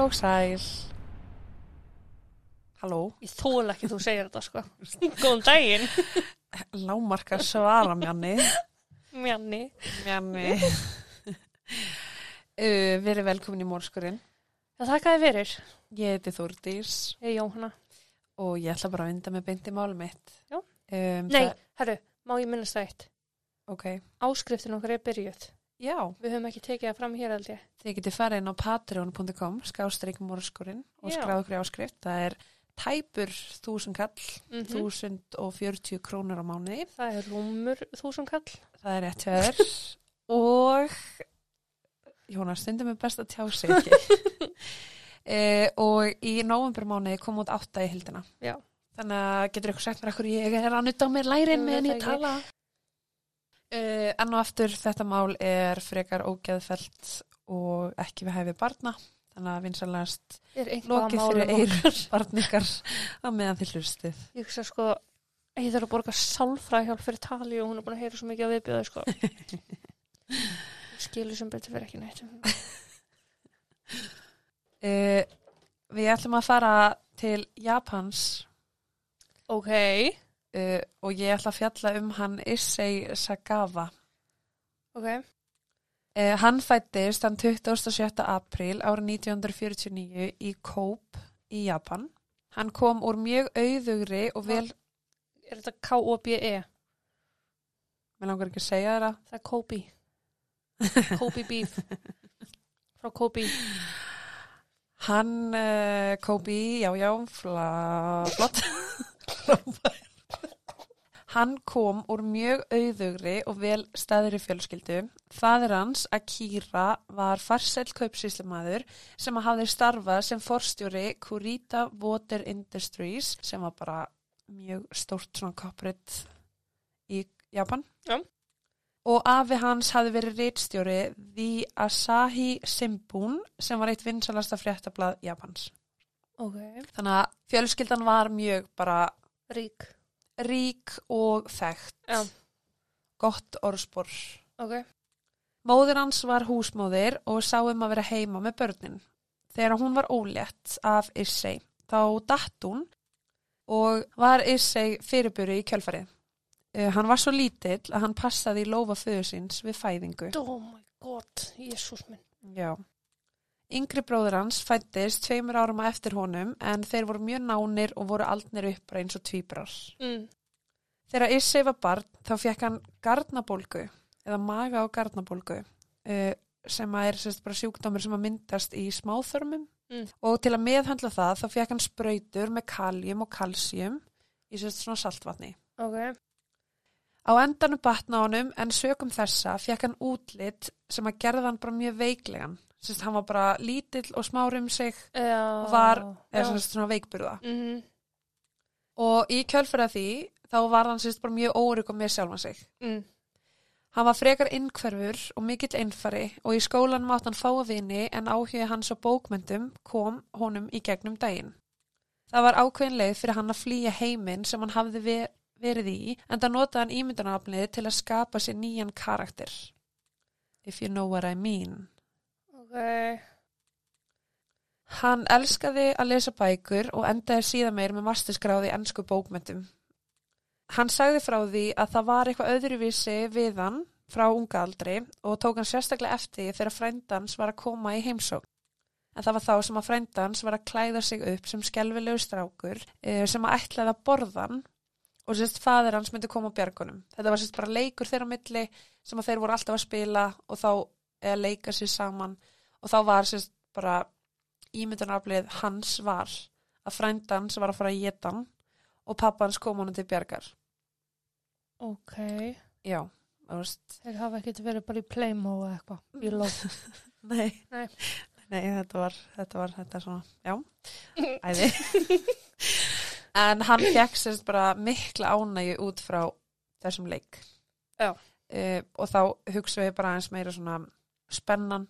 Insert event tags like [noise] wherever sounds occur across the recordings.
Heil og sæl. Halló. Ég þól ekki þú segir þetta sko. [laughs] Góðan daginn, Lámarka svara mjanni. Mjanni. Mjanni. [laughs] uh, verið velkomin í mórskurinn. Það þakkaði fyrir. Ég heiti Þúrdís Ég er Jóhanna. og ég ætla bara að vinda með beint í málum mitt. Um, Nei, það- herru, má ég minnast það eitt. Ok. Áskriftin okkar er byrjuð. Já. Við höfum ekki tekið það fram hér ég. Þið getið farið inn á patreon.com, skástrík mórskurinn og skráðu okkur áskrift. Það er tæpur þúsund kall, Mm þúsund og fjörutíu krónur á mánuði. Það er rúmur þúsund kall. Það er rétt þér [laughs] og Jónas, stundum er best að tjá sig ekki [laughs] [laughs] e, og í nóvembermáni kom út átta í hildina Já. þannig að getur ykkur sagt mér ekkur ég er að nutta á mér lærin meðan ég tala e, enn og aftur þetta mál er frekar ógeðfelt og ekki við hæfi barna þannig að vinsalast lokið að fyrir mála eirur barningar á meðan þið hlustið Ég hugsa sko, ég þarf að borga sálfræðhjálp fyrir tali og hún er búin að heyra svo mikið að viðbjöða sko. [laughs] Skilur sem betur fyrir ekki neitt. [laughs] e, Við ætlum að fara til Japans Ok. Uh, og ég ætla að fjalla um hann Issei Sagawa. Ok. Uh, hann fættist þann 27. apríl árið 1949 í Kobe í Japan. Hann kom úr mjög auðugri og vel, Er þetta K-O-B-E? mér langar ekki að segja þeirra, Það er Kobe. [laughs] Kobe beef. Frá Kobe. hann uh, Kobe, já já, fla, flott. [laughs] hann kom úr mjög auðugri og vel staðri fjölskyldu. Fadir hans, Akira, var farsæll kaupsýslumadur sem hafði starfað sem forstjóri Kurita Water Industries sem var bara mjög stórt svona corporate í Japan. Já. Og afi hans hafði verið reitstjóri The Asahi Shimbun sem var eitt vinsalasta fréttablað Japans. Ok. Þannig að fjölskyldan var mjög bara Rík. Rík og þekkt. Já. Gott orðspor. Ok. Móðir hans var húsmóðir og sá um að vera heima með börnin. Þegar hún var ólétt af Issei, þá datt hún og var Issei fyrirburi í kjölfarið. Uh, hann var svo lítill að hann passaði í lófa föðu síns við fæðingu. Oh my god, Jésús minn. Já. Yngri bróður hans fættist tveimur árum á eftir honum en þeir voru mjög nánir og voru aldnir upp eins og tvíbrar. Mm. Þegar Issei var barn þá fekk hann garnabólgu eða maga á garnabólgu uh, sem að er sérst sjúkdómur sem að myndast í smáþörmum Mm. og til að meðhandla það þá fekk hann sprautur með kaljum og kalsjum í sérst svona saltvatni. Ok. Á endanum batna honum en sökum þessa fekk hann útlit sem að gerða hann bara mjög veiklegan. Sérst hann var bara lítill og smár um sig Já. og var Já. er sérst svona veikburða. Mhm. Og í kjölfæra því þá var hann sérst bara mjög órygg og með sjálfan sig. Mm. Hann var frekar innkverfur og mikill einfari og í skólanum átt hann fáa vini en áhuga hans á bókmyndum kom honum í gegnum daginn. Það var ákveðin leið fyrir hann að flýja heiminn sem hann hafði ve verið í en það notaði hann ímyndanafnið til að skapa sér nýjan karakter. If you know what I mean. Ok. Hann elskaði að lesa bækur og endaði síðan meir með masterskráði ennsku bókmyndum. Hann sagði frá því að það var eitthvað öðruvísi við hann frá unga aldri og tók hann sérstaklega eftir þegar frændans var að koma í heimsókn. En það var þá sem að frændans var að klæða sig upp sem skelvilegu strákur eh, sem að ætlaði að borða hann og sérst fadir hans myndi koma á bjargunum. Þetta var sérst bara leikur þeirra milli sem að þeir voru alltaf að spila og þá eða leika sér saman og þá var sérst bara ímyndunaraflið hans var að frændans var að fara að geta hann og pappans kom honum til bjargar. Ok. Já. Þeir hafa ekkert verið bara í Playmo eða eitthvað. Í [laughs] lóf. Nei. Nei. Nei, þetta var, þetta var, þetta svona, já, [laughs] æði. en hann fekk sérst bara mikla ánægju út frá þessum leik. Já. Uh, og þá hugsa við bara aðeins meira svona spennan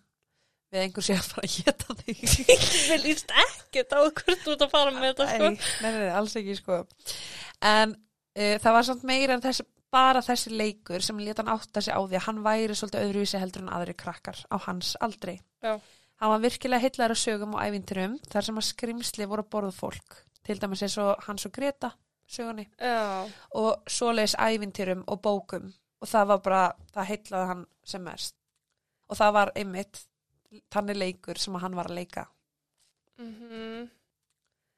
við einhver sé að fara að geta þig. [laughs] Við líst ekkert á hvert þú ert að fara með þetta sko. Nei, nei, alls ekki sko. En uh, það var samt meira en þessi, bara þessi leikur sem leta hann átta sig á því að hann væri svolítið öðruvísi heldur en aðri krakkar á hans aldri. Já. Hann var virkilega heillar á sögum og ævinturum þar sem að skrimsli voru að borða fólk. Til dæmis eins og hans og Greta sögunni Já. og svoleiðis ævinturum og bókum og það var bara, það heillaði hann sem mest. Og það var einmitt þannig leikur sem að hann var að leika. Mm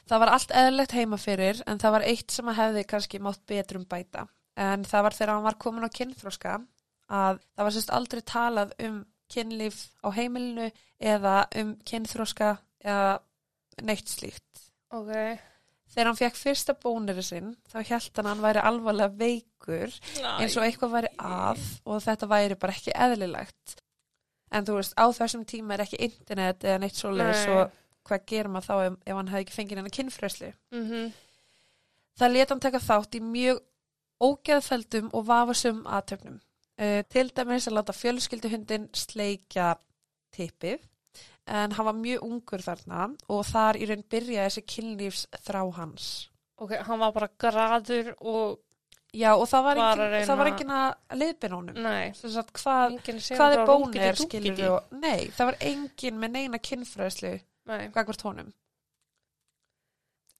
Það var allt eðlilegt heima fyrir en það var eitt sem að hefði kannski mátt betrum bæta. En það var þegar hann var komin á kynþróska að það var sérst aldrei talað um kynlíf á heimilinu eða um kynþróska eða neitt slíkt. Ok. Þegar hann fekk fyrsta bóneri sinn þá held hann að hann væri alvarlega veikur eins og eitthvað væri að og þetta væri bara ekki eðlilegt. En þú veist, á þessum tíma er ekki internet eða neitt svoleiðis Nei. og hvað gerir maður þá ef, ef hann hefði ekki fengið hennar kynfræslu? Mm -hmm. Það leta hann taka þátt í mjög ógeðfeldum og vafasum aðtöfnum. Uh, til dæmis að láta fjölskylduhundin sleikja tippið en hann var mjög ungur þarna og þar í raun byrjaði þessi kynlífs þrá hans. Ok, hann var bara graður og Já og það var Var að engin, reyna- það var engin að leiðbyrna honum. hvað, enginn hvað er bónir og, nei, það var engin með neina kynfræðslu gagvart honum.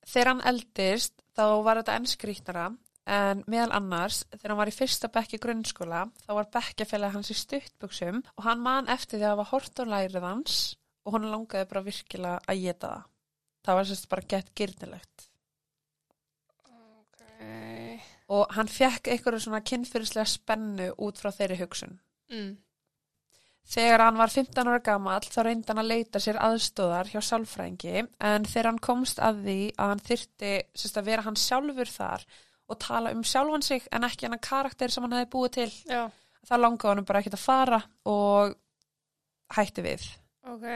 Þegar hann eldist þá var þetta enn skrýtnara en meðal annars þegar hann var í fyrsta bekki grunnskóla þá var bekkjafélag hans í stuttbuxum og hann man eftir því að það var hort á lærið hans og hann langaði bara virkilega að geta það. Það var sérst bara gett gyrnilegt. ok. Og hann fekk eitthvað svona kynfyrirslega spennu út frá þeirri hugsun. Mm. Þegar hann var 15 ára gamall þá reyndi hann að leita sér aðstóðar hjá sálfræðingi en þegar hann komst að því að hann þyrti að vera hann sjálfur þar og tala um sjálfan sig en ekki hann karakter sem hann hefði búið til Já, þá langaði hann bara ekkert að fara og hætti við. ok.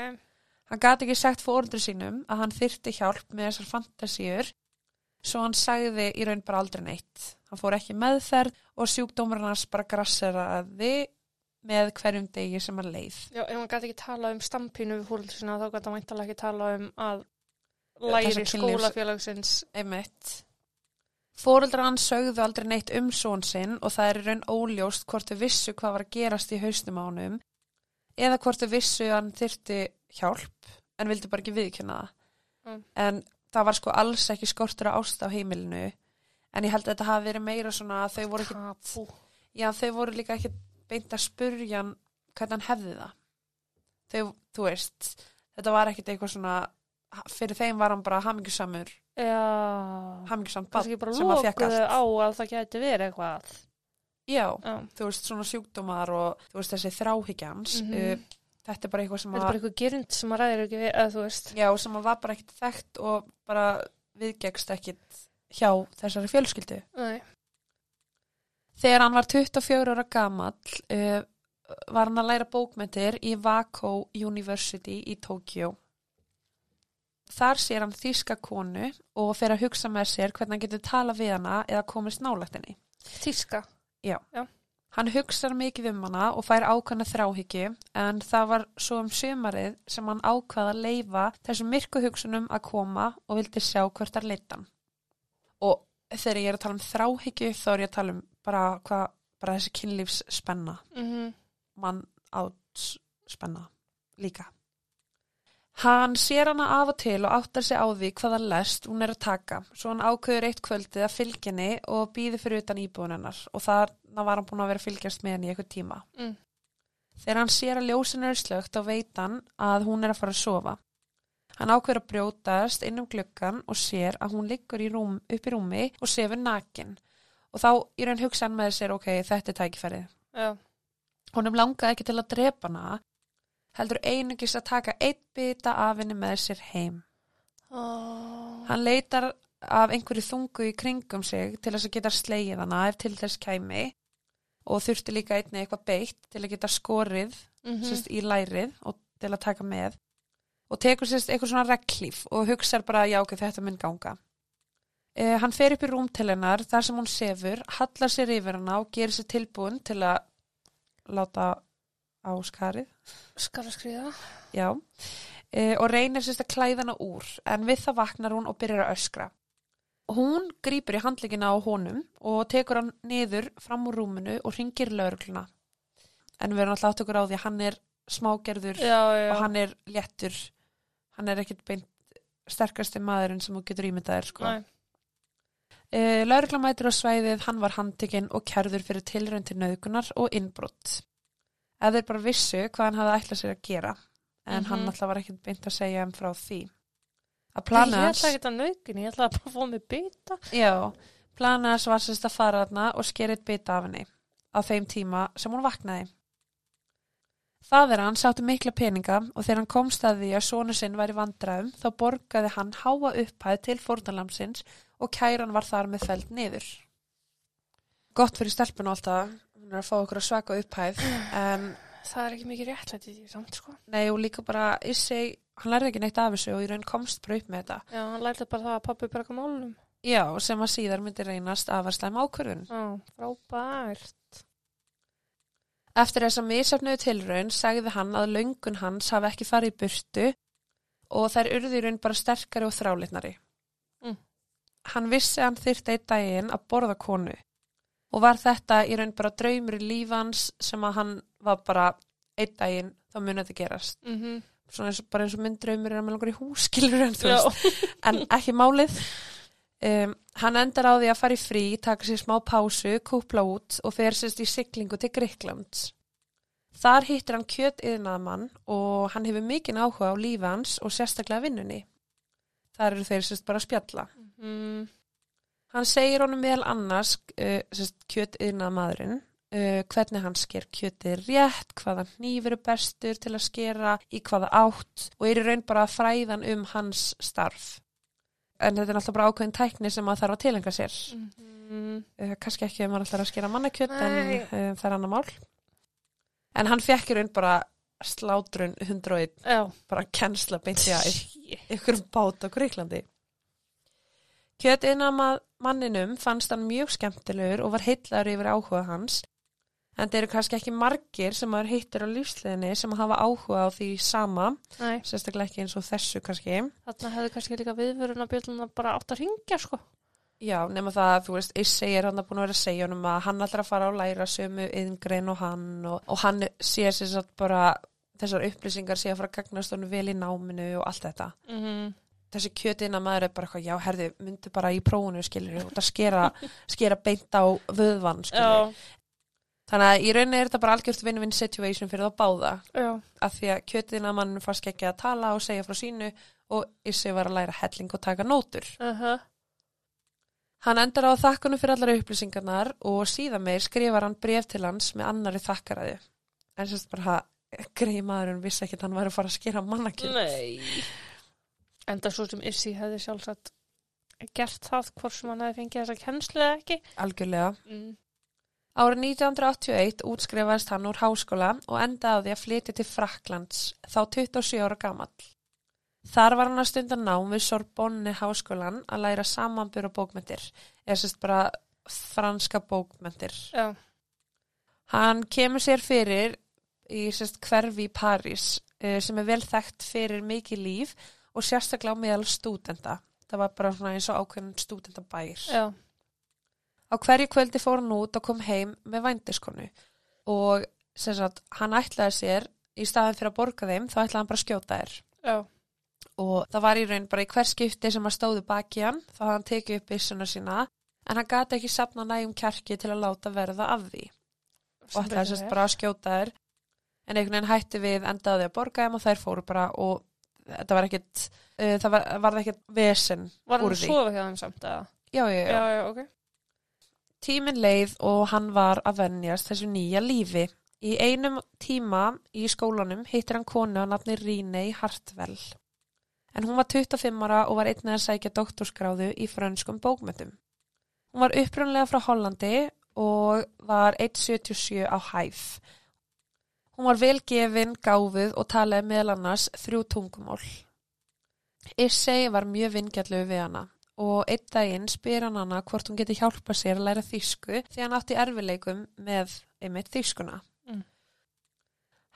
Hann gati ekki sagt fórundur sínum að hann þyrti hjálp með þessar fantasíur svo hann sagði í raun bara aldrei neitt. Hann fór ekki meðferð og sjúkdómurinn hans bara grasseraði með hverjum degi sem hann leið. Já, ef hann gæti ekki tala um stampínu við fólk sinna þá gæti hann væntalega ekki tala um að læri skólafélagsins Einmitt. Fóreldrar hans sögðu aldrei neitt um són sinn og það er raun óljóst hvort þau vissu hvað var að gerast í haustum ánum eða hvort þau vissu að hann þyrti hjálp en vildi bara ekki viðkynna það. Mm. En það var sko alls ekki skortur á ást á heimilinu en ég held að þetta hafi verið meira svona að þau voru ekki, já þau voru líka ekki beint að spurja hvernig hann hefði það. Þau, þú veist, þetta var ekkit eitthvað svona, fyrir þeim var hann bara kannski barn bara sem að fekk allt. á að það gæti verið eitthvað. Já, Já, þú veist, svona sjúkdómar og þú veist, þessi þráhyggjans. Mhm. uh, þetta er bara eitthvað sem þetta er að, bara eitthvað gerind sem að ræðir ekki við, eða þú veist. já, sem að var bara ekkit þekkt og bara viðgegst ekkit hjá þessari fjölskyldu. Nei. Þegar hann var 24 ára gamall uh, var hann að læra bókmentir í Wako University í Tókjó. Þar sér hann þýska konu og fer að hugsa með sér hvernig hann getur tala við hana eða komist nálægt henni. Tíska. Hann hugsar mikið um hana og fær ákvæmna þráhyggju en það var svo um sömarið sem hann ákvaða að leifa þessum myrku hugsunum að koma og vildi sjá hvert þar leitan. Og þegar ég er að tala um þráhyggju þá er ég að tala um bara hvað, bara þessi kynlífs spenna, Mm mann áts spenna líka. Hann sér hana af og til og áttar sig á því hvaða lest hún er að taka. Svo hann ákveður eitt kvöldið að fylginni og býði fyrir utan íbúðun hennar og þarna var hann búin að vera fylgjast með henni í eitthvað tíma. Mm. Þegar hann sér að ljósin er slögt þá veit hann að hún er að fara að sofa. Hann ákveður að brjótast inn um gluggan og sér að hún liggur rúm, upp í rúmi og sefur nakin. Og þá í raun hugsa hann með sér, ok, þetta er tækifærið. Já. Honum langaði ekki til að drepa hana, heldur einungis að taka eitt bita af henni með sér heim. Oh. Hann leitar af einhverju þungu í kringum sig til þess að geta slegið hana ef til þess kæmi og þurfti líka einni eitthvað beitt til að geta skorið Mm sérst, í lærið og til að taka með og tekur sérst eitthvað svona reglíf og hugsar bara já ok, þetta mun ganga. Eh, hann fer upp í rúm til hennar þar sem hún sefur, hallar sér yfir hana og gerir sér tilbúin til að láta á skarið. Skal að skriða. Já, e, og reynir sérst að klæða hana úr, en við það vaknar hún og byrjar að öskra. Hún grýpur í handleggina á honum og tekur hann niður fram úr rúminu og ringir laurugluna. En við erum alltaf átt okkur á því að hann er smágerður Já, já. og hann er léttur hann er ekkit beint sterkasti maðurinn sem þú getur ímyndaðir sko. Nei. uh, Lauruglamætur á svæðið hann var handtekinn og kærður fyrir tilrönd til nöðgunar og innbrott ef þeir bara vissu hvað hann hafði ætlað sér að gera en hann Mhm. alltaf var ekkit beint að segja um frá því að Ég plana ætla ekki að naukin, ég ætla að bara fá mig bita. já, plana þess var sérst að fara þarna og skera eitt bita af henni á þeim tíma sem hún vaknaði Það er hann sáttu mikla peninga og þegar hann komst að því að sonu sinn væri vandræðum þá borgaði hann háa upphæð til fórnalamsins og kæran var þar með feld niður. Gott fyrir stelpun og alltaf, er að fá okkur að svaka upphæð en Það er ekki mikið réttlætt í því samt, sko. nei og líka bara Issei, hann lærði ekki neitt af þessu og í raun komst bara upp með þetta. Já, hann lærði bara það að pappi berga málunum. Já, sem að síðar myndi reynast afvarslæm ákvörðun. Já, frábært. Eftir þess að misafnuðu tilraun sagði hann að löngun hans hafi ekki farið í burtu og þær urðu í raun bara sterkari og þrálitnari. Mm. Hann vissi að hann þyrfti einn daginn að borða konu og var þetta í raun bara draumur í lífans sem að hann var bara einn daginn þá munið þetta gerast. Mm -hmm. Svona eins, bara eins og minn draumur er að með langar í húskilur [laughs] en þú veist en ekki málið. Um, hann endar á því að fara í frí, taka sér smá pásu, kúpla út og fer sérst í siglingu til Greiklands. Þar hittir hann kjöt yðnaðamann og hann hefur mikinn áhuga á lífi hans og sérstaklega vinnunni. Þar eru þeir sérst bara að spjalla. Mm, Hann segir honum meðal annars uh, sérst, kjöt yðnaðamadurinn, uh, hvernig hann sker kjötið rétt, hvaða hnífur er bestur til að skera, í hvaða átt og er í raun bara að fræðan um hans starf. En þetta er alltaf bara ákveðin tækni sem maður þarf að tilenga sér. mm, Uh, kannski ekki ef maður ætlar að skera mannakjöt en Nei. uh, það er annar mál. En hann fekk í raun bara slátrun 101, já. bara kennsla beint í að ykkur bát á Gríklandi. Kjötiðna manninum fannst hann mjög skemmtilegur og var heitlaður yfir áhuga hans. En þeir eru kannski ekki margir sem maður hittir á lífsliðinni sem hafa áhuga á því sama, Nei, sérstaklega ekki eins og þessu kannski. þarna hefði kannski líka viðvöruna bjölduna bara átt að ringja, sko. Já, nema það að þú veist, Issi er hann að búin að vera að segja honum að hann að fara að læra sömu yðngrein og hann og, og hann sé sér satt bara þessar upplýsingar sé að fara að gagnast honum vel í náminu og allt þetta. Mm -hmm. Þessi kjötina maður er bara eitthvað, já, herði, myndu bara í prófunu, skilur og það skera, [laughs] skera beint á vöðvann, skilur. Já, Þannig að í rauninni er þetta bara algjört win-win situation fyrir þá báða, já. af því að kjötina mann fannst ekki að tala og segja frá sínu og Issi var að læra helling og taka nótur. Uh -huh. Hann endar á þakkunum fyrir allar upplýsingarnar og síðan meir skrifar hann bref til hans með annari þakkaræði. En sérst bara greið maðurinn vissi ekki að hann var að fara að skera mannakjöld. Nei. Enda svo sem Issi hefði sjálfsagt gert það hvort sem hann hefði fengið þessa kennslu eða ekki. Algjörlega. Mm. Árið 1981 útskrifaðist hann úr háskóla og endaði á því að flytja til Fraklands, þá 27 ára gamall. Þar var hann að stunda nám við Sorbonne háskólan að læra samanbur og bókmyndir, eða sérst bara franska bókmyndir. Já. Hann kemur sér fyrir í sérst hverfi í París eh, sem er vel þekkt fyrir mikið líf og sérstaklega á meðal stúdenda. Það var bara svona eins og ákveðin stúdendabær. Já. Á hverju kvöldi fór hann út og kom heim með vændiskonu og sem sagt, hann ætlaði sér í staðin fyrir að borga þeim þá ætlaði hann bara að skjóta þér Já. og það var í raun bara í hver skipti sem hann stóði baki hann þá hafði hann tekið upp byssuna sína en hann gati ekki sapna nægum kjarki til að láta verða af því og ætlaði sérst bara að skjóta þér en einhvern veginn hætti við endaði að borga þeim og þær fóru bara og þetta var ekkit uh, það var, var ekkit vesen Var hann úr að því. sofa hjá þeim samt eða? já, já, já. Já, ok. Tíminn leið og hann var að venjast þessu nýja lífi. Í einum tíma í skólanum hittir hann konu að nafni Rínei Hartwell. En hún var 25 ára og var einnig að sækja doktorskráðu í frönskum bókmyndum. Hún var upprunlega frá Hollandi og var 1,77 á hæf. Hún var velgefin, gáfuð og talaði meðal annars þrjú tungumál. Issei var mjög vingjallu við hana og einn daginn spyr hann hana hvort hún geti hjálpa sér að læra þýsku því hann átti erfileikum með einmitt þýskuna. Mm.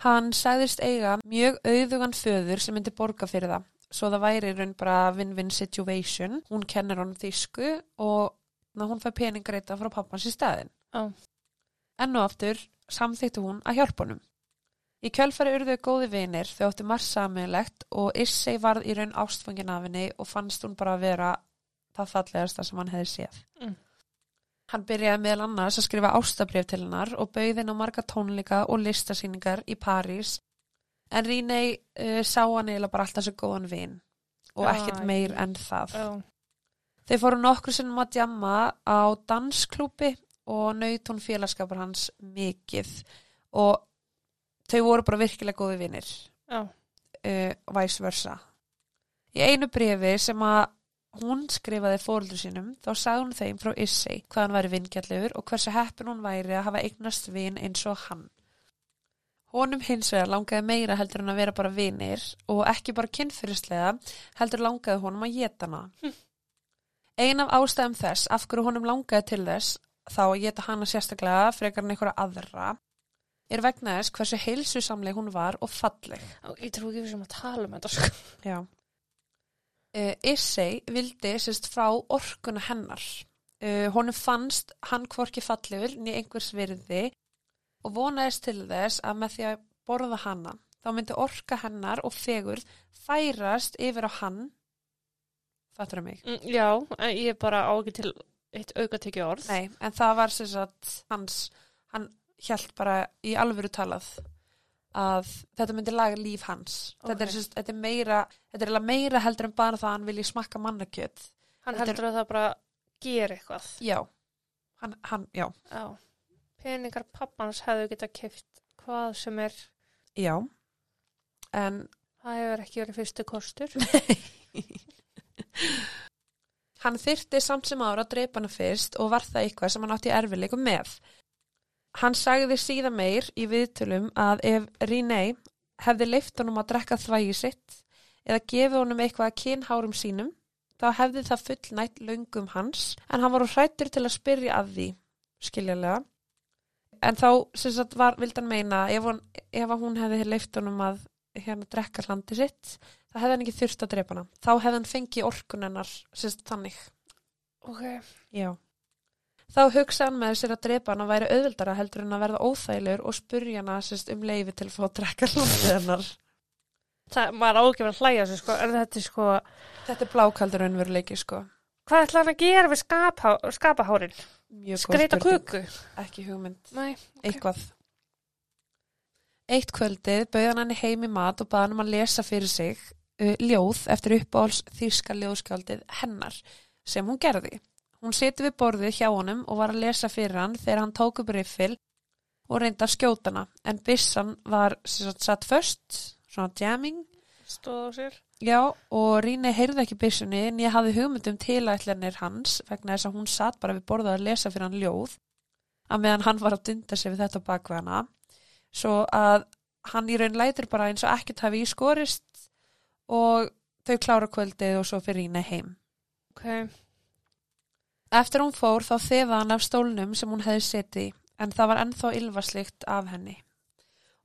Hann sagðist eiga mjög auðugan föður sem myndi borga fyrir það. Svo það væri raun bara win-win situation. Hún kennir hann þýsku og ná, hún fær peningreita frá pappans í staðin. Já. Enn og aftur samþýttu hún að hjálpa honum. Í kjölfari urðu þau góði vinir, þau áttu margt sammeilegt og Issei varð í raun ástfangin af henni og fannst hún bara að vera það fallegasta sem hann hefði séð. Mm. Hann byrjaði meðal annars að skrifa ástabrif til hennar og bauði henn á marga tónleika og listasýningar í París en Rínei uh, sá hann eiginlega bara alltaf svo góðan vin og ekkert meir ég- en það. Já. Þeir fóru nokkru sinnum að djamma á dansklúpi og naut hún félagskapur hans mikið og þau voru bara virkilega góði vinnir uh, vice versa. Í einu brefi sem að hún skrifaði fóröldur sínum þá sagði hún þeim frá Issei hvað hann væri vingjallegur og hversu heppin hún væri að hafa eignast vin eins og hann. Honum hins vegar langaði meira heldur en að vera bara vinir og ekki bara kynfyrirslega heldur langaði honum að geta hana. Ein af ástæðum þess af hverju honum langaði til þess þá að geta hana sérstaklega frekar en einhverja aðra er vegna þess hversu heilsusamleg hún var og falleg. Ég trú ekki sem að tala um þetta sko. Já. Uh, Issei vildi sérst frá orkuna hennar. Uh, honum fannst hann hvorki fallegur niður einhvers virði og vonaðist til þess að með því að borða hana þá myndi orka hennar og fegur færast yfir á hann fattur það mig? Mm, Já, ég bara á ekki til eitt aukatekki orð. Nei, en það var sem sagt hans, hann hjælt bara í alvöru talað að þetta myndi laga líf hans. Þetta, er, sagt- þetta er meira þetta er meira heldur en bara það að hann vilji smakka mannakjöt. Hann þetta er- heldur að það bara gera eitthvað. já, hann, hann, já, Já. Peningar pappans hefðu geta keift hvað sem er, já. En það hefur ekki verið fyrstu kostur. [laughs] hann þyrti samt sem ára að dreipa hana fyrst og var það eitthvað sem hann átti erfileikum með hann sagði síðan meir í viðtölum að ef Rínei hefði leift honum að drekka þvægi sitt eða gefið honum eitthvað að kynhárum sínum þá hefði það fullnætt löngum hans en hann var hrættur til að spyrja að því skiljalega en þá sem sagt var, vildi hann meina ef hún, ef hún hefði leift honum að hérna drekka hlandi sitt þá hefði hann ekki þurft að drepa hana þá hefði hann fengið orkun hennar sem sagt þannig Ok. Já. Þá hugsa hann með sér að drepa hann og væri auðvildara heldur en að verða óþægilegur og spurja hana sérst, um leifi til að fá að drekka hlundið hennar. Það, maður á ekki verið að hlæja sig sko, en þetta er sko, Þetta er blákaldur önveruleiki, sko. hvað ætla hann að gera við skapa, skapahárin? Skreita kuku? Ekki hugmynd. Nei. Eitthvað. Eitt kvöldið bauð hann heim í mat og baði hann um að lesa fyrir sig uh, ljóð eftir uppáhalds þýska ljóðskjaldið hennar sem hún gerði. Hún seti við borðið hjá honum og var að lesa fyrir hann þegar hann tók upp riffil og reyndi að skjóta hana en byssan var satt föst, svona jamming Stóð á sér? Já, og Ríni heyrði ekki byssunni en ég hafði hugmyndum tilætlanir hans vegna þess að hún satt bara við borðað að lesa fyrir hann ljóð að meðan hann var að dunda sig við þetta bak við hana svo að hann í raun lætur bara eins og ekkert hafi í skorist og þau klára kvöldið og svo fyrir Ríni heim. Ok. Eftir hún fór þá þefa hann af stólnum sem hún hefði setið en það var ennþá ylvaslikt af henni.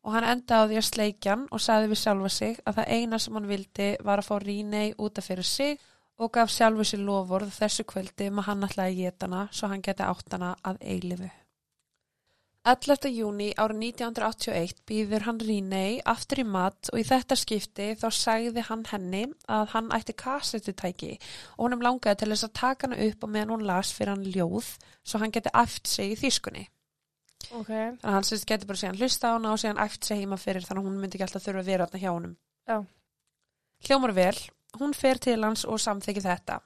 Og hann enda á því að sleikja hann og sagði við sjálfa sig að það eina sem hann vildi var að fá Rínei út af fyrir sig og gaf sjálfu sér lofvorð þessu kvöldi um að hann ætlaði að geta hana svo hann geti átt hana að eilifu. 11. júni árið 1981 býður hann Rínei aftur í mat og í þetta skipti þá sagði hann henni að hann ætti kassettutæki og honum langaði til þess að taka hana upp og meðan hún las fyrir hann ljóð svo hann geti aft sig í þýskunni. Ok. Þannig að hann sérst geti bara síðan hlusta á hana og síðan aft sig heima fyrir þannig að hún myndi ekki alltaf þurfa að vera þarna hjá honum. Já. Hljómar vel, hún fer til hans og samþykir þetta.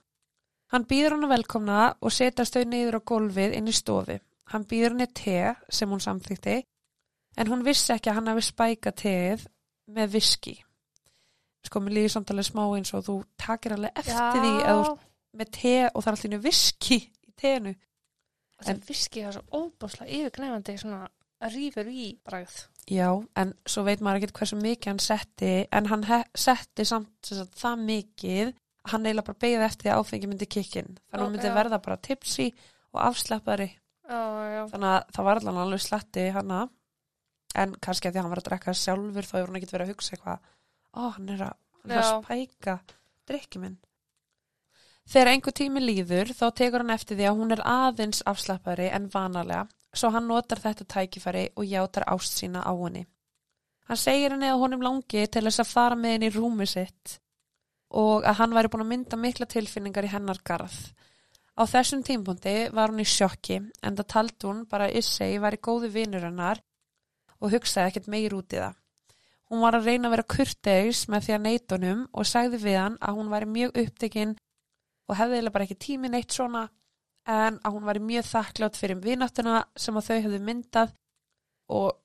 Hann býður hana velkomna og setast þau niður á gólfið inn í stofu. Hann býður henni te sem hún samþykti en hún vissi ekki að hann hafi spæka teið með viski. Sko, mér líður samt alveg smá eins og þú takir alveg eftir því að þú ert með te og það er alltaf viski í teinu. En- viski það svo óbáslega yfirgnefandi svona að rífur í bragð. Já, en svo veit maður ekki hversu mikið hann setti, en hann setti samt það mikið, hann eiginlega bara beigði eftir því að áfengi myndi kikkin. Þannig að hann myndi já. verða bara tipsi og afslappari. Já. Þannig að það var allan alveg slatti hana, en kannski að því að hann var að drekka sjálfur, þá hefur hann ekkert verið að hugsa eitthvað, ó, hann er að, hann er að spæka drikki minn. Þegar einhver tími líður, þá tekur hann eftir því að hún er aðeins afslappari en vanalega, svo hann notar þetta tækifæri og játar ást sína á henni. Hann segir henni að honum langi til þess að fara með henni í rúmi sitt og að hann væri búin að mynda mikla tilfinningar í hennar garð. Á þessum tímpundi var hún í sjokki en það taldi hún bara að Issei væri góði vinur hennar og hugsaði ekkert meir út í það. Hún var að reyna að vera kurteis með því að neyta honum og sagði við hann að hún væri mjög upptekinn og hefði eiginlega bara ekki tími neitt svona en að hún væri mjög þakklátt fyrir vináttuna sem að þau hefðu myndað og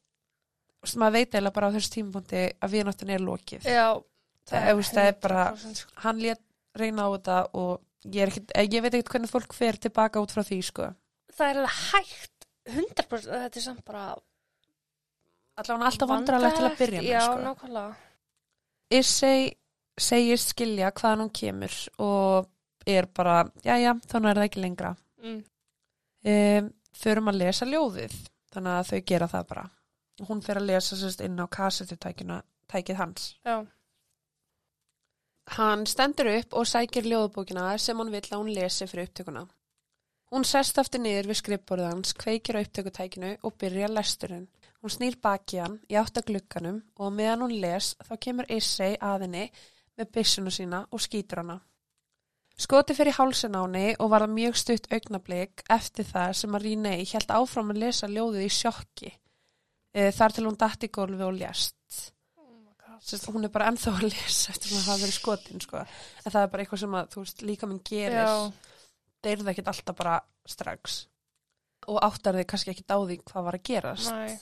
sem maður veit eiginlega bara á þessu tímapunkti að vináttuna er lokið. Já, Það það er bara- 100% sko. Hann lét reyna á þetta og ég, ekkit, eh, ég veit ekkert hvernig fólk fer tilbaka út frá því sko. Það er alveg hægt 100% að þetta er samt bara Allavega alltaf vandrarlegt til að byrja með Já, sko. nákvæmlega Issei segist skilja hvaðan hún kemur og er bara, já já, þannig er það ekki lengra. mm. Um, förum að lesa ljóðið, þannig að þau gera það bara. Hún fer að lesa sérst inn á kassetutækina, tækið hans. Já, Hann stendur upp og sækir ljóðbókina sem hann vill að hún lesi fyrir upptökuna. Hún sest aftur niður við skrifborðið hans, kveikir á upptökutækinu og byrja lesturinn. Hún snýr baki hann í átt að glugganum og meðan hún les þá kemur Issei að henni með byssunu sína og skýtur hana. Skoti fyrir hálsin á henni og var það mjög stutt augnablik eftir það sem að Rínei held áfram að lesa ljóðið í sjokki. E, þar til hún datt í gólfi og lést. Sest, hún er bara ennþá að lesa eftir að hafa verið skotin sko. en það er bara eitthvað sem að þú veist líka minn gerir. Já, deyrið ekkit alltaf bara strax. Og áttar þig kannski ekkit á því hvað var að gerast. Næ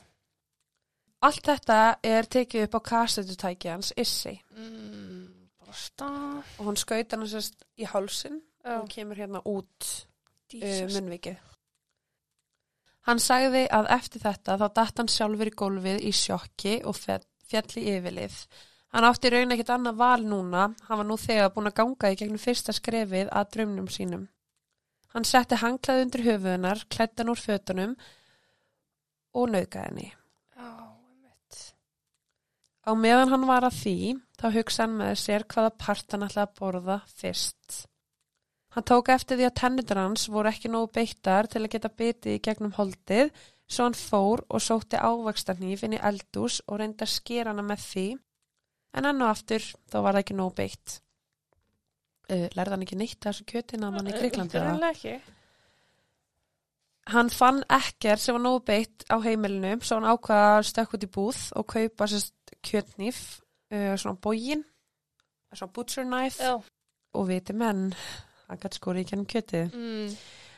allt þetta er tekið upp á kassetutæki hans Issi mm, og hún skaut hann sérst í hálsin Já, og kemur hérna út uh, Jesus. munnvikið. Hann sagði að eftir þetta þá datt hann sjálfur í gólfið í sjokki og fjall, fjall í yfirlið. Hann átti raun ekkit annað val núna. Hann var nú þegar búin að ganga í gegnum fyrsta skrefið að draumnum sínum. Hann setti hanglaði undir höfuðunar klættan úr fötunum og naukaði henni. Einmitt. Á meðan hann var að því, þá hugsa hann með sér hvaða part hann ætlaði að borða fyrst. Hann tók eftir því að tennundur hans voru ekki nógu beittar til að geta bitið í gegnum holdið, svo hann fór og sótti ávakstarnýf inn í eldús og reyndi að skera hana með því, en enn og aftur þá var það ekki nógu beitt. Uh, lærði hann ekki neitt þessu kjötina að mann í Greiklandi það? Greinlega ekki Hann fann ekkert sem var nógu beitt á heimilinu svo hann ákvaða að stökk út í búð og kaupa sérst kjötnýf uh, svona bógin svona butcher knife Já og viti menn hann gæti skori í gennum kjötið mm.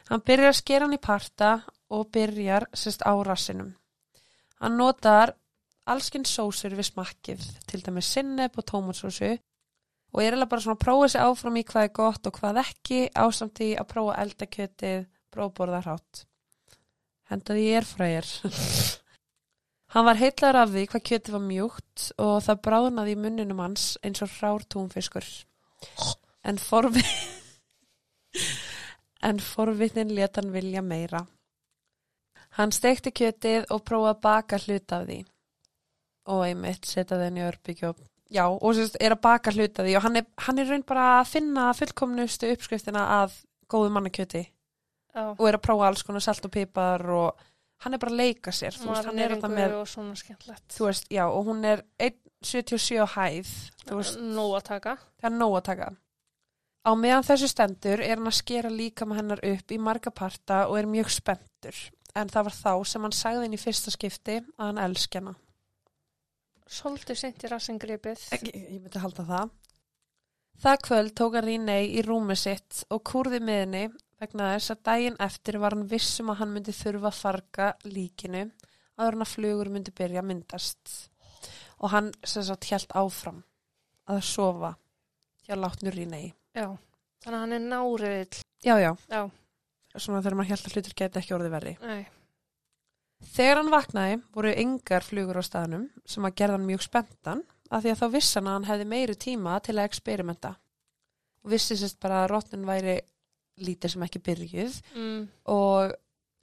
hann byrjar að skera hann í parta og byrjar sérst á rassinum. Hann notar allskinn sósur við smakkið til dæmis sinneb og tómatsósu og er eiginlega bara svona að prófa sig áfram í hvað er gott og hvað ekki ásamt í að prófa að elda kjötið prófa að borða hrátt hendaði ég er frægir hann var heillar af því hvað kjötið var mjúkt og það bráðnaði í munninum hans eins og rár túnfiskur. En forvi [laughs] en forvitnin let hann vilja meira hann steikti kjötið og prófaði að baka hlut af því. Og einmitt setja þenni örbyggjó já og sérst er að baka hlut af því og hann er, hann er raun bara að finna fullkomnustu uppskriftina að góðu mannakjöti. Já. Og er að prófa alls konar salt og pipar og hann er bara að leika sér þú veist, hann er þetta með, og svona skemmtlegt þú veist, já og hún er 1,77 á hæð Nó að taka. Það er nóg að taka. Á meðan þessu stendur er hann að skera líka með hennar upp í marga parta og er mjög spenntur en það var þá sem hann sagði inn í fyrsta skipti að hann elski hana. Svolítið seint í rassingripið ég, myndi halda það. Það kvöld tók hann Rínei í rúmi sitt og kúrði með henni vegna þess að daginn eftir var hann vissum að hann myndi þurfa að farga líkinu áður hann að flugur myndi byrja að myndast. Og hann sem sagt hjælt áfram að sofa hjá látnur Rínei Já Þannig að hann er náriðill já já, Já, svona þegar maður hjælt að hlutur geti ekki orðið verri. Nei. Þegar hann vaknaði voru yngar flugur á staðnum sem að gerða hann mjög spenntan af því að þá vissi hann að hann hefði meiri tíma til að experimenta. Og vissi sérst bara að rótnin væri lítið sem ekki byrjuð mm. og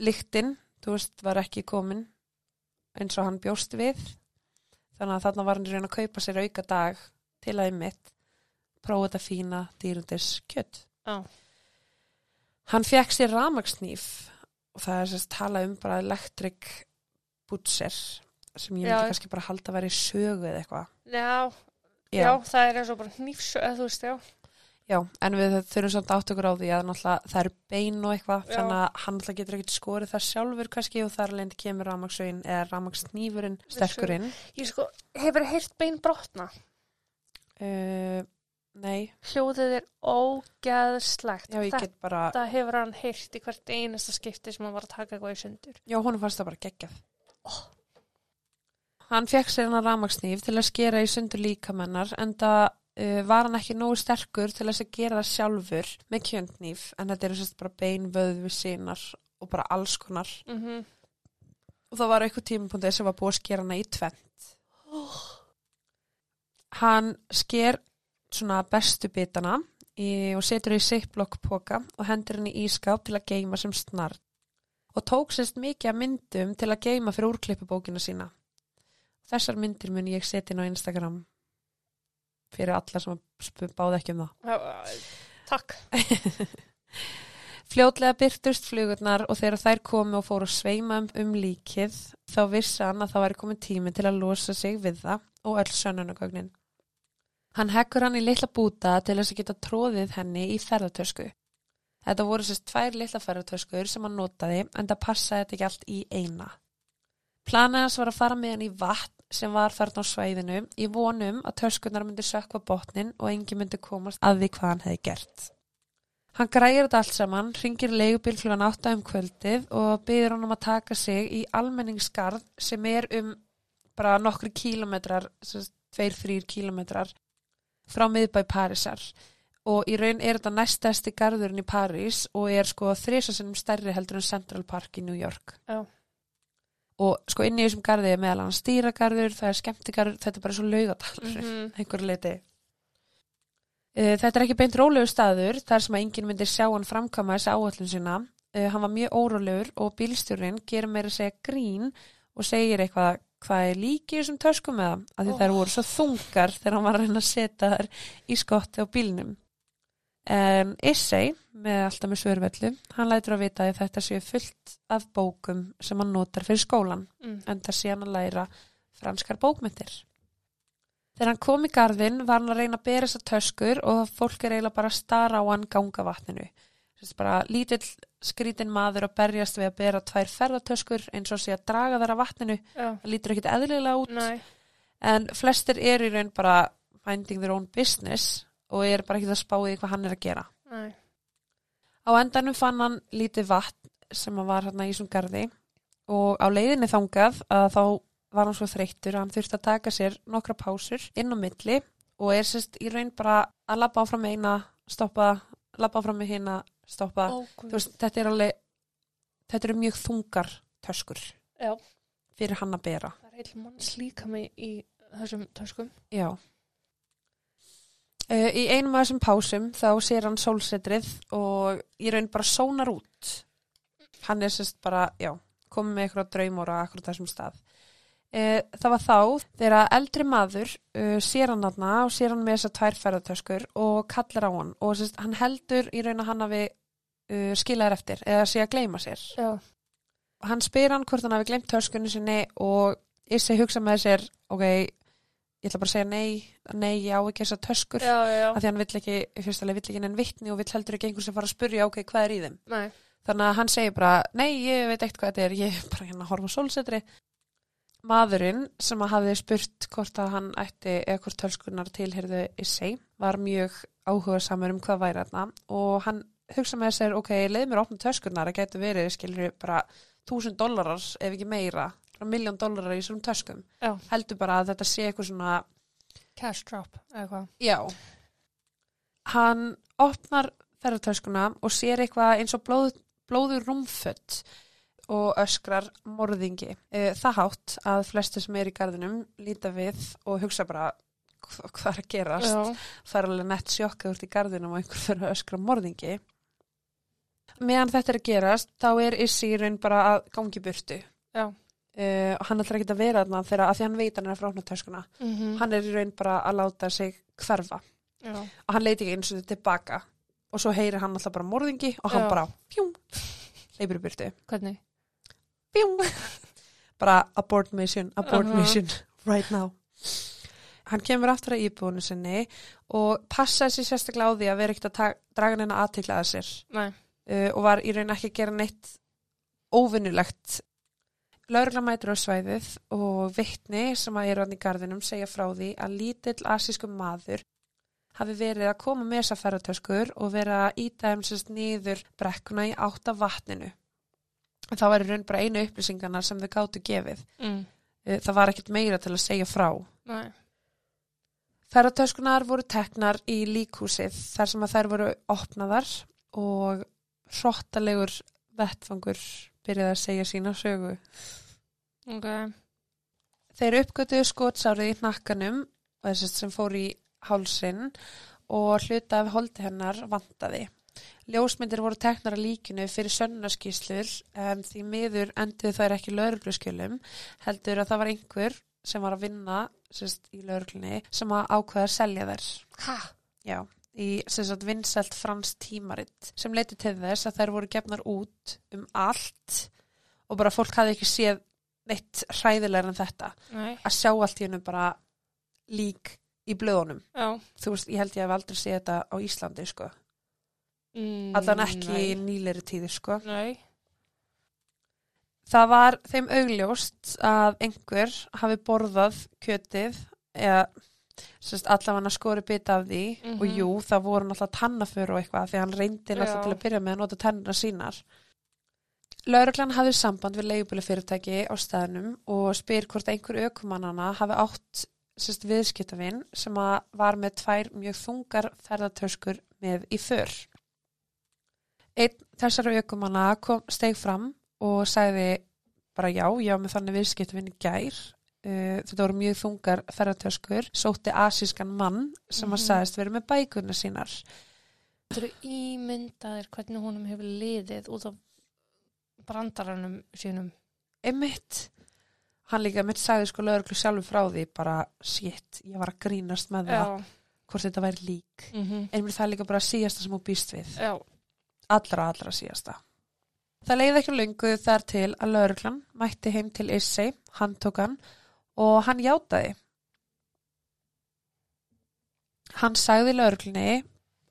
lyktin, þú veist, var ekki komin eins og hann bjóst við. Þannig að þarna var hann raun að kaupa sér auka dag til að einmitt prófa þetta fína dýrundis kjött Já. Hann fekk sér ramagsnýf og það er sérst tala um bara electric butcher sem ég myndi kannski bara halda að vera í sögu eða eitthvað. Já, já, það er eins og bara eða þú veist, já. Já, en við þurfum samt átt okkur á því að það eru bein og eitthvað, Já. þannig að hann náttúrulega getur ekkert skorið það sjálfur kannski og þar lendi kemur ramagsauðin eða ramagsnýfurinn sterkurinn. Ég sko, hefur heyrt bein brotna. Uh, nei, Hljóðið er ógeðslegt. já ég get bara, Þetta hefur hann heyrt í hvert einasta skipti sem hann var að taka eitthvað í sundur. já honum fannst það bara geggjað. Hann fekk sér hann ramagsnýf til að skera í sundur líkamennar en það uh, var hann ekki nógu sterkur til þess að gera það sjálfur með kjöndnýf en þetta eru sérst bara bein, vöðvi, sínar og bara alls konar. Mm og það var eitthvað tímapunktið sem var búið að skera hana í tvent. Hann sker svona bestu bitana í, og setur í sipplokkpoka og hendur henni í ískáp til að geima sem snart og tók sérst mikið af myndum til að geima fyrir úrklippubókina sína. Þessar myndir mun ég setja inn á Instagram fyrir alla sem báðu ekki um það. Já, takk. [laughs] Fljótlega byrtust flugurnar og þegar þær komu og fóru að sveima um, um líkið þá vissi hann að það væri komin tími til að losa sig við það og öll sönnunagögnin. Hann hekkur hann í litla búta til þess að geta tróðið henni í ferðartösku. Þetta voru sérst tvær litla ferðartöskur sem hann notaði en það passaði þetta ekki allt í eina. Planið hans var að fara með hann í vatn sem var þarna á svæðinu í vonum að töskurnar myndi sökva botnin og engi myndi komast að því hvað hann hefði gert. Hann græir þetta allt saman, ringir leigubil klugan átta um kvöldið og byður hann um að taka sig í almenningskarð sem er um bara nokkri kílometrar, tveir, þrýr kílometrar frá miðbæ Parísar og í raun er þetta næstæsti garðurinn í París og er sko þrísasinnum stærri heldur en Central Park í New York. Já. Og sko inn í þessum garði er meðal hann stýragarður, það er skemmtigarður, þetta er bara svo laugadalur, mm Mhm. [laughs] einhverju leiti. Uh, Þetta er ekki beint rólegu staður þar sem að enginn myndir sjá hann framkama þessi áallun sína. Uh, hann var mjög órólegur og bílstjórinn gerir meira segja grín og segir eitthvað hvað er líki í þessum töskum með það af því Oh. þær voru svo þungar þegar hann var að reyna að setja þær í skotti á bílnum. En Issei, með alltaf með svörvellu, hann lætur að vita að þetta séu fullt af bókum sem hann notar fyrir skólan Mm. en það sé hann að læra franskar bókmyndir. Þegar hann kom í garðin var hann að reyna að bera þessar töskur og fólk er eiginlega bara að stara á hann ganga vatninu. Bara lítill skrítin maður að berjast við að bera tvær ferðartöskur eins og sé að draga þar að vatninu. Það lítur ekkit eðlilega út næ, en flestir eru í raun bara finding their own business og er bara ekkit að spá í hvað hann er að gera. næ. Á endanum fann hann lítið vatn sem var hérna í þessum garði og á leiðinni þangað að þá var hann svo þreyttur að hann þurfti að taka sér nokkra pásur inn á milli og er sérst í raun bara að labba áfram eina, stoppa, labba áfram með hina, stoppa. Ó, veist, þetta er alveg, þetta eru mjög þungar töskur Já, fyrir hann að bera. það er heil manns líka mig í þessum töskum. Já. Uh, í einum af þessum pásum þá sér hann sólsetrið og í raun bara sónar út. Hann er sérst bara, já, komið með eitthvað draumóra akkur þessum stað. Uh, það var þá þegar eldri maður uh, sér hann aðna og sér hann með þessar tvær ferðartöskur og kallar á hann og sérst, hann heldur í raun að hann hafi uh, skilaðir eftir eða sé að gleyma sér. Já, Hann spyr hann hvort hann hafi gleymt töskunni sinni og Issi hugsa með sér, ok, ég ætla bara að segja nei, nei, ég á ekki þessar töskur. Já, já, af því hann vill ekki, fyrst alveg vill ekki enn vittni og vill heldur ekki einhver sem fara að spurja ok, hvað er í þeim? Næ. þannig að hann segir bara, nei, ég veit ekkert hvað þetta er ég er bara hérna að horfa á sólsetri maðurinn sem að hafði spurt hvort að hann ætti eða hvort tölskunar tilherðu í seg var mjög áhuga samur um hvað væri þarna og hann hugsa með sér, ok, leið mér opna töskunar það getur verið, skilur bara túsund dollarar ef ekki meira miljón dollarar í svona töskum Já. heldur bara að þetta sé eitthvað svona Cash drop, eða hvað. Já. Hann opnar ferðartöskuna og sér eitthvað eins og blóð, blóður rúmfött og öskrar morðingi. Eh, Það hátt að flestir sem er í garðinum líta við og hugsa bara "Hva- hvað er að gerast. Já, Það er alveg nett sjokkað úr í garðinum og einhver fyrir að öskra morðingi. Meðan þetta er að gerast, þá er Issi í raun bara að gangi burtu. já. Uh, og hann ætlar ekki að vera þarna þegar að því hann veit hann er að frána töskuna. Mm Hann er í raun bara að láta sig hverfa. Já, og hann leiti ekki eins og þetta tilbaka og svo heyrir hann alltaf bara morðingi og hann Já. bara fjúm, leipur í burtu hvernig? fjúm, [laughs] bara abort mission, abort Aha. mission right now hann kemur aftur að íbúinu sinni og passaði sér sérstaklega á því að vera ekkert að draga aðtikla að sér Nei. Uh, og var í raun ekki að gera neitt óvinnulegt Lörgla mætur á svæðið og vittni sem að eru hann í gardinum segja frá því að lítill asísku maður hafi verið að koma með þessa ferratöskur og verið að íta þeim sérst niður brekkuna í átt af vatninu. Það var í raun bara einu upplýsingarna sem þau gáttu gefið. Mm. Uh, Það var ekkert meira til að segja frá. Nei. Ferratöskunar voru teknar í líkhúsið þar sem að þær voru opnaðar og hrottalegur vettfangur byrjaði að segja sína sögu. Ok. Þeir uppgötuðu skotsárið í hnakkanum þess sem fór í hálsin og hluta af holdi hennar vantaði. Ljósmyndir voru teknar að líkinu fyrir sönnaskíslur en því miður enduðu þær ekki laurugluskjölum heldur að það var einhver sem var að vinna sérst, í lauruglunni sem að ákveða að selja þær. Ha? Já, í sérst, vinsælt frans tímaritt sem leiti til þess að þær voru gefnar út um allt og bara fólk hafði ekki séð neitt hræðilegar en þetta Nei. að sjá allt í hennu bara lík í blöðunum. Já. Þú veist, ég held ég hef aldrei séð þetta á Íslandi, sko. Mm, Allan ekki í nýleiri tíði, sko. Nei. Það var þeim augljóst að einhver hafi borðað kjötið eða sérst, allavega skori bita af því Mhm. og jú, það voru náttúrulega tannafur og eitthvað því hann reyndi náttúrulega til að byrja með að nota tennina sínar. Lauruglan hafði samband við leigubílafyrirtæki á staðnum og spyr hvort einhver aukumannana hafi átt sérst, viðskiptavinn sem var með tvær mjög þungar ferðartöskur með í för. Einn þessara aukumanna steg fram og sagði bara já, já með þannig viðskiptavinn gær. Uh, þetta voru mjög þungar ferðartöskur, sótti asískan mann sem að Mhm. sagðist verið með bækurna sínar. Þú eru ímyndaðir hvernig honum hefur liðið út af brandaranum sínum. Einmitt. Hann líka mitt sagði sko lögreglu sjálfur frá því bara, shit, ég var að grínast með það Já. hvort þetta væri lík. Mm -hmm. Einmitt það er líka bara síðasta sem hún býst við. Já. Allra, allra síðasta. Það leiði ekki lungu þar til að lögreglan mætti heim til Issei, hann tók hann og hann játaði. Hann sagði lögreglunni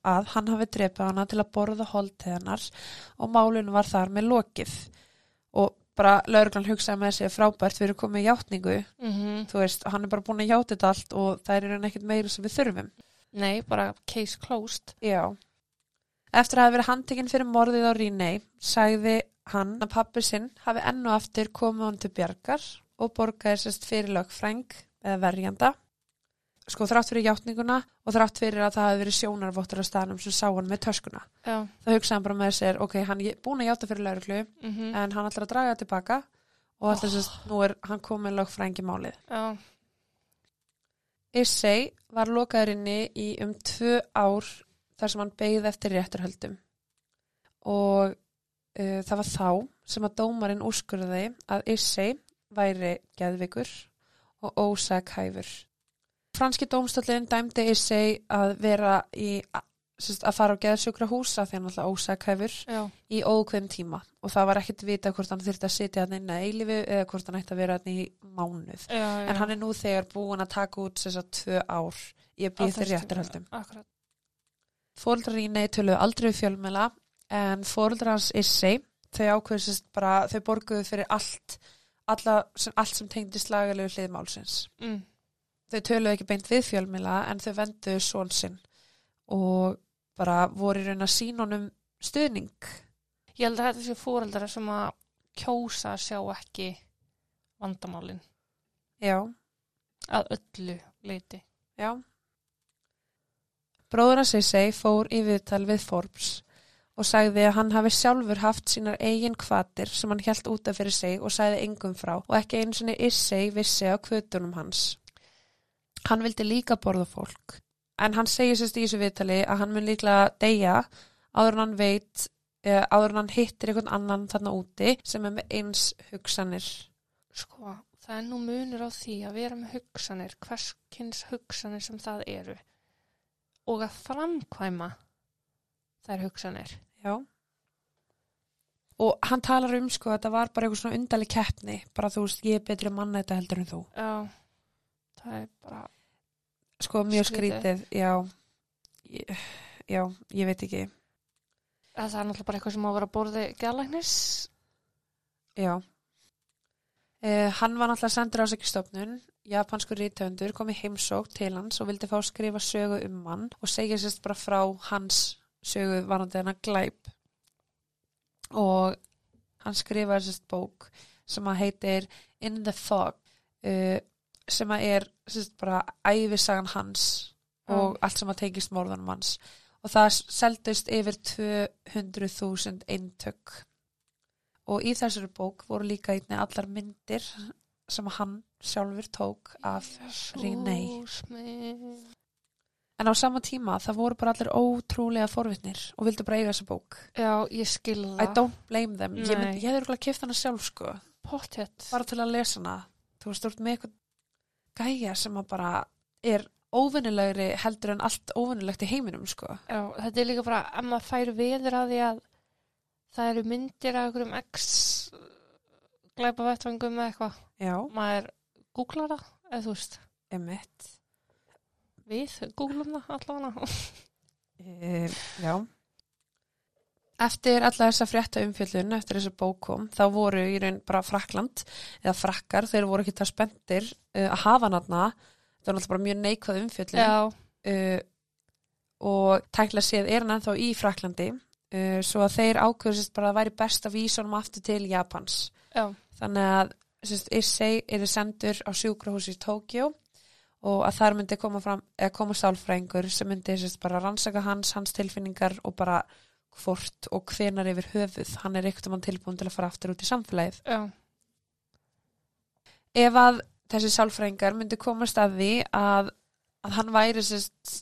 að hann hafi drepið hana til að borða holdteðanar og málun var þar með lokið. Og bara lögreglan hugsaði með sig frábært fyrir komið játningu, Mm þú veist, hann er bara búin að játa þetta allt og það er í ekkert meira sem við þurfum. Nei, bara case closed. Já. Eftir að hafa verið handtekinn fyrir morðið á Rínei, sagði hann að pappi sinn hafi enn og aftur komið hann til bjargar og borgaði sérst fyrir lögfræng eða verjanda. Sko þrátt fyrir játninguna og þrátt fyrir að það hafi verið sjónarvottur á staðnum sem sá hann með töskuna. Já. Það hugsaði hann bara með sér, ok, hann er búin að játa fyrir lauruglu Mm en hann ætlar að draga tilbaka og ætlar sérst, nú er hann komið lögfræng í málið. Já. Issei var lokaður inni í um tvö ár þar sem hann beigði eftir rétturhöldum og uh, það var þá sem að dómarinn úrskurði að Issei væri geðvikur og ósakhæfur. Franski dómstöldin dæmdi Issei að vera í sérst, að fara á geðsjúkra húsa því hann alltaf ósakhæfur Já. í ókveðum tíma og það var ekkert vita hvort hann þurfti að sitja hann inn að eilifu eða hvort hann ætti að vera hann í mánuð. Já, já. En hann er nú þegar búin að taka út þess að tvö ár í að Á býða þessu þeir tíma. rétturhöldum. Akkurat. Fóldrar í nei töluðu aldrei fjölmela en fóldrar hans Issei, þau ákveðsist bara, þau borguðu fyrir allt, alla, sem, allt sem tengdi slagalegu hliðmálsins. Mm. Þau töluðu ekki beint við fjölmela en þau venduðu són sinn og bara voru í raun að sína honum stuðning. Ég held að þetta sé fóreldra sem að kjósa að sjá ekki vandamálin Já, að öllu leiti. já. Bróður hans Issei fór í viðtal við Forbes og sagði að hann hafi sjálfur haft sínar eigin kvatir sem hann hjælt út af fyrir sig og sagði engum frá og ekki einu sinni Issei vissi á kvötunum hans. Hann vildi líka borða fólk en hann segir sérst í þessu viðtali að hann mun líklega deyja áður en hann veit eða áður en hann hittir einhvern annan þarna úti sem er með eins hugsanir. Sko, það er nú munur á því að vera með hugsanir, hverskins hugsanir sem það eru og að framkvæma þær hugsanir. Já. og hann talar um sko að þetta var bara eitthvað svona undarleg keppni bara þú veist, ég er betri manna þetta heldur en þú Já, það er bara, sko mjög Skrítið. skrítið, já Ég- já, ég veit ekki að það er náttúrulega bara eitthvað sem á að vera að borði gælæknis. já eh, hann var náttúrulega sendur ásækistofnun japansku rítöfundur kom í heimsók til hans og vildi fá að skrifa sögu um hann og segja sérst bara frá hans sögu varandi hennar glæp. Og hann skrifaði sérst bók sem að heitir In the Fog uh, sem að er sérst bara æfisagan hans og allt sem að tengist morðanum hans. Og það seldust yfir 200.000 eintök. Og í þessari bók voru líka einni allar myndir sem hann sjálfur tók af Renee. En á sama tíma það voru bara allir ótrúlega forvitnir og vildu bara eiga þessa bók. Já, ég skil I don't blame them. Ég, Nei. myndi, ég hefði örugglega keypt hana sjálf sko. Pottet. bara til að lesa hana. Þú veist, þú ert með eitthvað gæja sem að bara er óvinnilegri heldur en allt óvinnilegt í heiminum sko. Já, þetta er líka bara, ef maður fær veður að því að það eru myndir af einhverjum x glæpa vettvangum eða eitthvað. já, Maður googlar það, eða þú veist, emitt við googlum það allavega. e, já. Eftir alla þessa frétta umfjöllun, eftir þessa bók kom, þá voru í raun bara Frakland eða frakkar, þeir voru ekki það spendir uh, að hafa náttúrulega, það var náttúrulega bara mjög neikvað umfjöllun. Já, uh, og tækla séð er hann ennþá í Fraklandi uh, svo að þeir ákveðsist bara að væri best að vísa honum aftur til Japans. já, Þannig að Issei er sendur á sjúkrahús í Tókjó og að þar myndi koma, fram, eða koma sálfræðingur sem myndi sérst, bara rannsaka hans, hans tilfinningar og bara hvort og hvenar yfir höfuð hann er ekkert um hann tilbúin til að fara aftur út í samfélagið. já, Ef að þessi sálfræðingar myndi komast að því að, að hann væri sérst,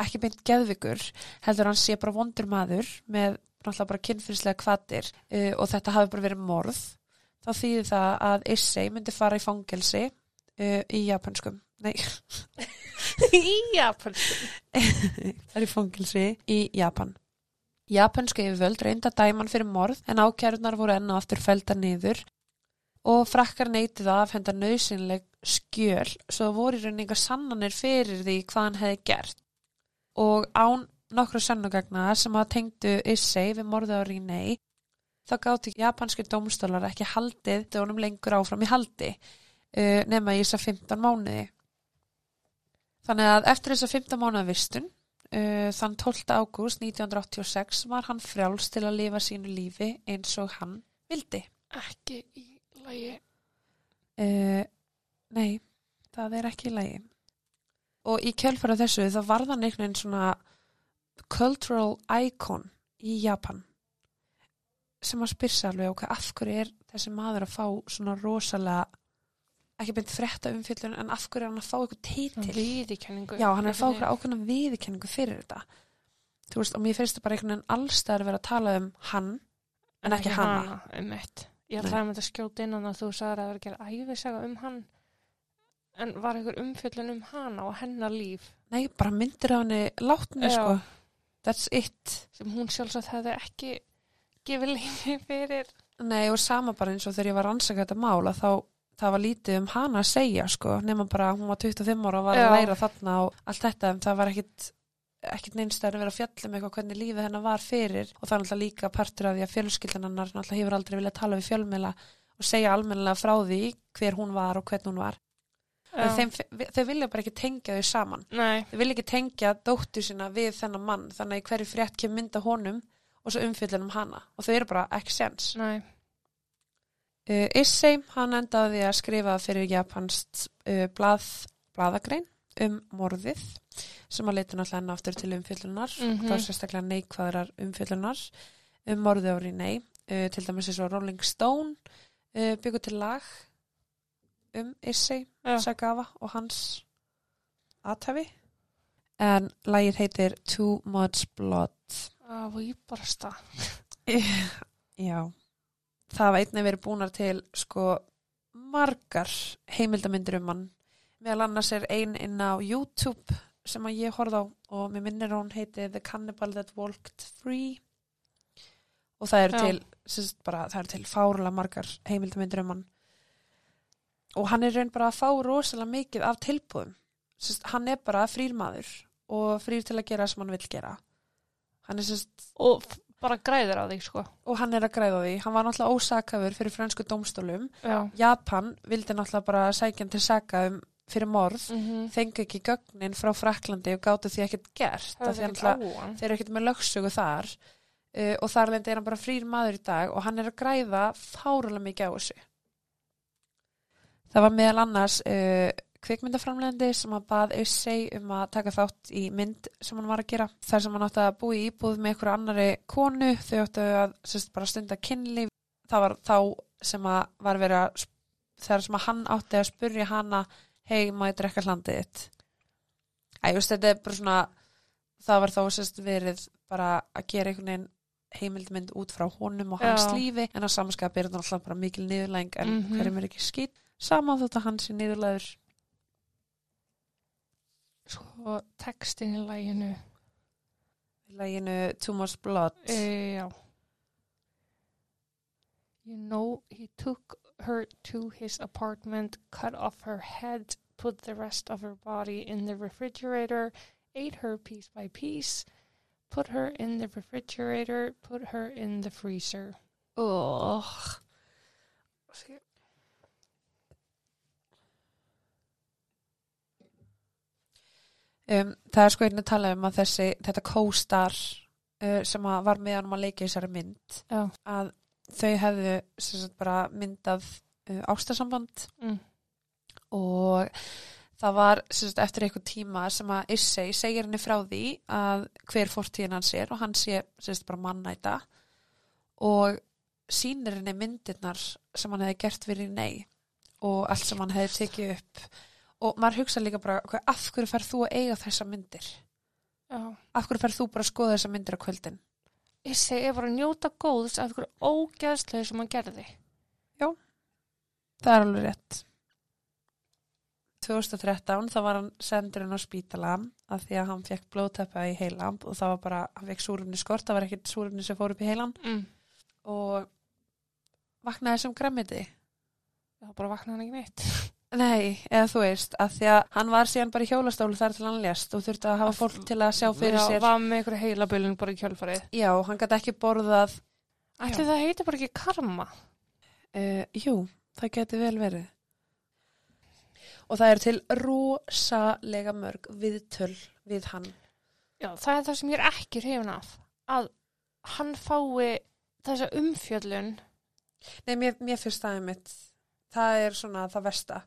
ekki beint geðvikur, heldur hann sé bara vondur maður með náttúrulega bara kynfyrslega kvatir uh, og þetta hafi bara verið morð, þá þýðir það að Issei myndi fara í fangelsi uh, í japanskum, nei, [laughs] í það [laughs] er í fangelsi í Japan. Japansku yfirvöld reynda dæman fyrir morð en ákjærunar voru enn og aftur felda niður. Og frakkar neytið að afhenda nöðsynleg skjöl svo voru í rauninni enga sannanir fyrir því hvað hann hefði gert. Og án nokkru sannugagna sem að tengdu Issei við morðið á Rinei þá gátti japanski dómstólar ekki haldið dónum lengur áfram í haldi uh, nema í þessa 15 mánuði þannig að eftir þessa 15 mánuða vistun uh, þann 12. ágúst 1986 var hann frjáls til að lifa sínu lífi eins og hann vildi Ekki í lagi. Uh, nei, það er ekki í lagi. Og í kjölfara þessu þá var það einhvern veginn svona cultural icon í Japan sem að spyrsa alveg ok, af hverju er þessi maður að fá svona rosalega ekki beint frétta umfyllun en af hverju er hann að fá eitthvað titil Viðikenningu. Já, hann er að fá okkur ákveðna viðurkenningu fyrir þetta þú veist, og mér finnst það bara einhvern veginn allstæður vera að tala um hann en ekki hana. Um eitt. Ég ætlaði að mynda að skjóta innan að þú sagðir að það var að gera æfisaga um hann. En var einhver umfjöllun um hana og hennar líf Nei, bara myndir af henni látni sko That's it sem hún sjálfsagt hefði ekki gefið lífi fyrir. Nei, og sama bara eins og þegar ég var að rannsaka þetta mál að þá það var lítið um hana að segja sko, nema bara hún var 25 ára og var Já. að læra þarna og allt þetta en það var ekkit ekkit neinstæður að vera að fjalla um eitthvað hvernig lífið hennar var fyrir og það er náttúrulega líka partur af því að fjölskyldan hennar náttúrulega hefur aldrei viljað tala við fjölmiðla og segja almennilega frá því hver hún var og hvern hún var. Þeim, þau vilja bara ekki tengja þau saman. Nei, Þau vilja ekki tengja dóttur sína við þennan mann þannig hverju frétt kemur mynda honum og svo umfyllin um hana og þau eru bara ekki sens. nei. Uh, Issei, hann endaði að skrifa fyrir japanst uh, blað, blaðagrein um morðið sem að leita náttúrulega aftur til umfyllunar Mhm. og þá sérstaklega neikvæðrar umfyllunar um morðið á Rinei uh, til dæmis eins og Rolling Stone byggur til lag um Issei Já. Sagawa og hans aðtæfi en lagið heitir Too Much Blood Það var ég bara stað. [laughs] Já, það var einnig verið búnar til sko margar heimildamindir um hann. Meðal annars er ein inn á YouTube sem að ég horfði á og mér minnir hún heiti The Cannibal That Walked Free. Og það eru til sérst, bara, það eru til fárlega margar heimildamindir um hann. Og hann er raun bara að fá rosalega mikið af tilbúðum sérst, hann er bara frýrmaður og frýr til að gera sem hann vill gera. Hann er sérst og bara græður á því sko. Og hann er að græða því, hann var náttúrulega ósakafur fyrir fransku dómstólum. Já, Japan vildi náttúrulega bara sækja hann til saka um fyrir morð. Mm fengu ekki gögnin frá Fraklandi og gáttu því ekkert gert af því að þeir eru ekkert með lögsögu þar. Uh, og þar lendi er hann bara frýr maður í dag og hann er að græða fárulega mikið á þessu. Það var meðal annars uh, kvikmyndaframlendi sem að bað Össei um að taka þátt í mynd sem hann var að gera þar sem hann átti að búi íbúð með einhverju annari konu. Þau áttu að sérst, bara stunda kynlíf. Það var þá sem að var verið að þegar sem að hann átti að spurja hana hei, ég drekka hlandið þitt? Æ, ég veist, þetta er bara svona það var þá sérst verið bara að gera einhvern veginn heimildmynd út frá honum og hans Já. lífi en á samanskap er þetta alltaf bara mikil niðurlæng en mm Mhm. hverjum er ekki skýt. Saman þótt að hans er niðurlæður sko textin í læginu í læginu Too Much Blood. E, já. You know he took her to his apartment cut off her head put the rest of her body in the refrigerator ate her piece by piece put her in the refrigerator put her in the freezer. Oh. Um, það er sko að tala um að þessi þetta kóstar uh, sem var með hann að leika í þessari mynd já. að þau hefðu sagt, bara myndað uh, ástasamband mm. og það var sagt, eftir eitthvað tíma sem að Issei segir henni frá því að hver fórtíðin hans er og hann sé sagt, bara mannæta og sýnir henni myndirnar sem hann hefði gert fyrir nei og allt sem hann hefði tekið upp og maður hugsa líka bara "Ok, af hverju ferð þú að eiga þessa myndir? Já. Af hverju ferð þú bara að skoða þessa myndir á kvöldin? Ég segi bara að njóta góðs af einhverju ógeðslega sem hann gerði. Það er alveg rétt. 2013 þá var hann sendur inn á spítala af því að hann fekk blóðteppa í heilan og það var bara, hann fekk súrumni skort það var ekkert súrumni sem fór upp í heilan mm. og vaknaði sem græmiti það bara vaknaði hann ekki neitt Nei, eða þú veist, að því að hann var síðan bara í hjólastólu þar til hann lést og þurfti að hafa fólk til að sjá fyrir já, sér. var með einhverju heilabölun bara í kjölfarið. Já, hann gæti ekki borðað. Ætli það heiti bara ekki karma? Uh, Jú, það geti vel verið. Og það er til rosalega mörg viðtöl við hann. Já, það er það sem ég er ekki hrifin af að hann fái þessa umfjöllun. Nei, mér, mér fyrst staðið mitt það er svona það versta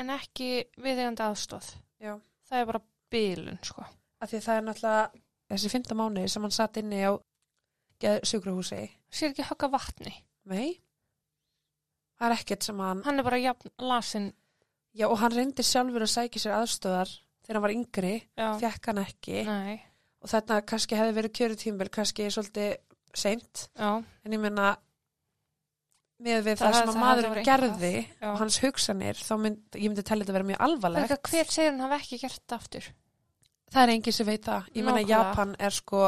en ekki viðegandi aðstóð. Já. Það er bara bílun, sko. af því að það er náttúrulega þessi fymta mánuði sem hann satt inni á sjúkrahúsi Sér ekki högga vatni. Nei Það er ekkert sem hann Hann er bara jafn lasin. Já, og hann reyndi sjálfur að sækja sér aðstöðar þegar hann var yngri, fekk hann ekki Nei. og þetta kannski hefði verið kjörutímbil kannski svolítið seint Já. en ég meina með við Það það, sem að maðurinn gerði og hans hugsanir, þá mynd, ég myndi tellja þetta vera mjög alvarlegt. Þegar hver segir hann hafa ekki gert það aftur? Það er enginn sem veit það. Ég Nákvæmlega. Japan er sko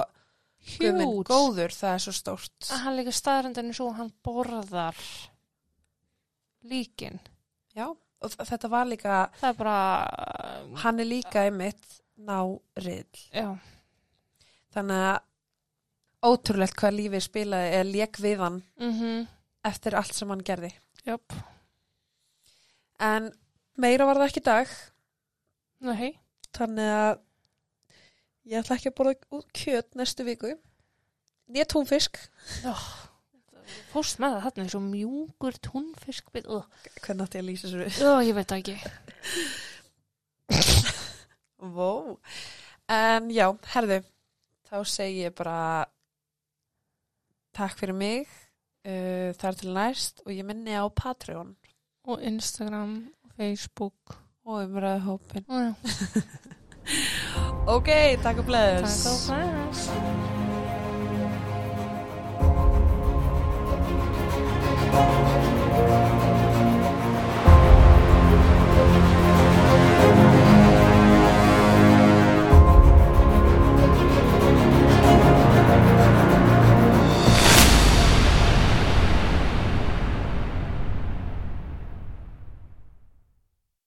Hjút. góður, það er svo stórt. Að hann líka staðrendinu svo að hann borðar líkin. Já, og þetta var líka, Það er bara, hann er líka einmitt náriðl. já, Þannig að ótrúlegt hvað lífið spilaði eða lék við hann mhm, eftir allt sem hann gerði. jöp, En meira var það ekki dag, nei, þannig að ég ætla ekki að borða út kjöt næstu viku. Nýja túnfisk. fórst með það þarna er svo mjúkur túnfiskbit, uh. Hvernig átti ég að lýsa þessu? uh, ég veit ekki. [laughs] Vó. En já, herðu, þá segi ég bara takk fyrir mig, uh, þar til næst og ég minni á Patreon Og Instagram, Facebook, og umræðu hópin. og [laughs] Ok, takk og bless. takk og bless.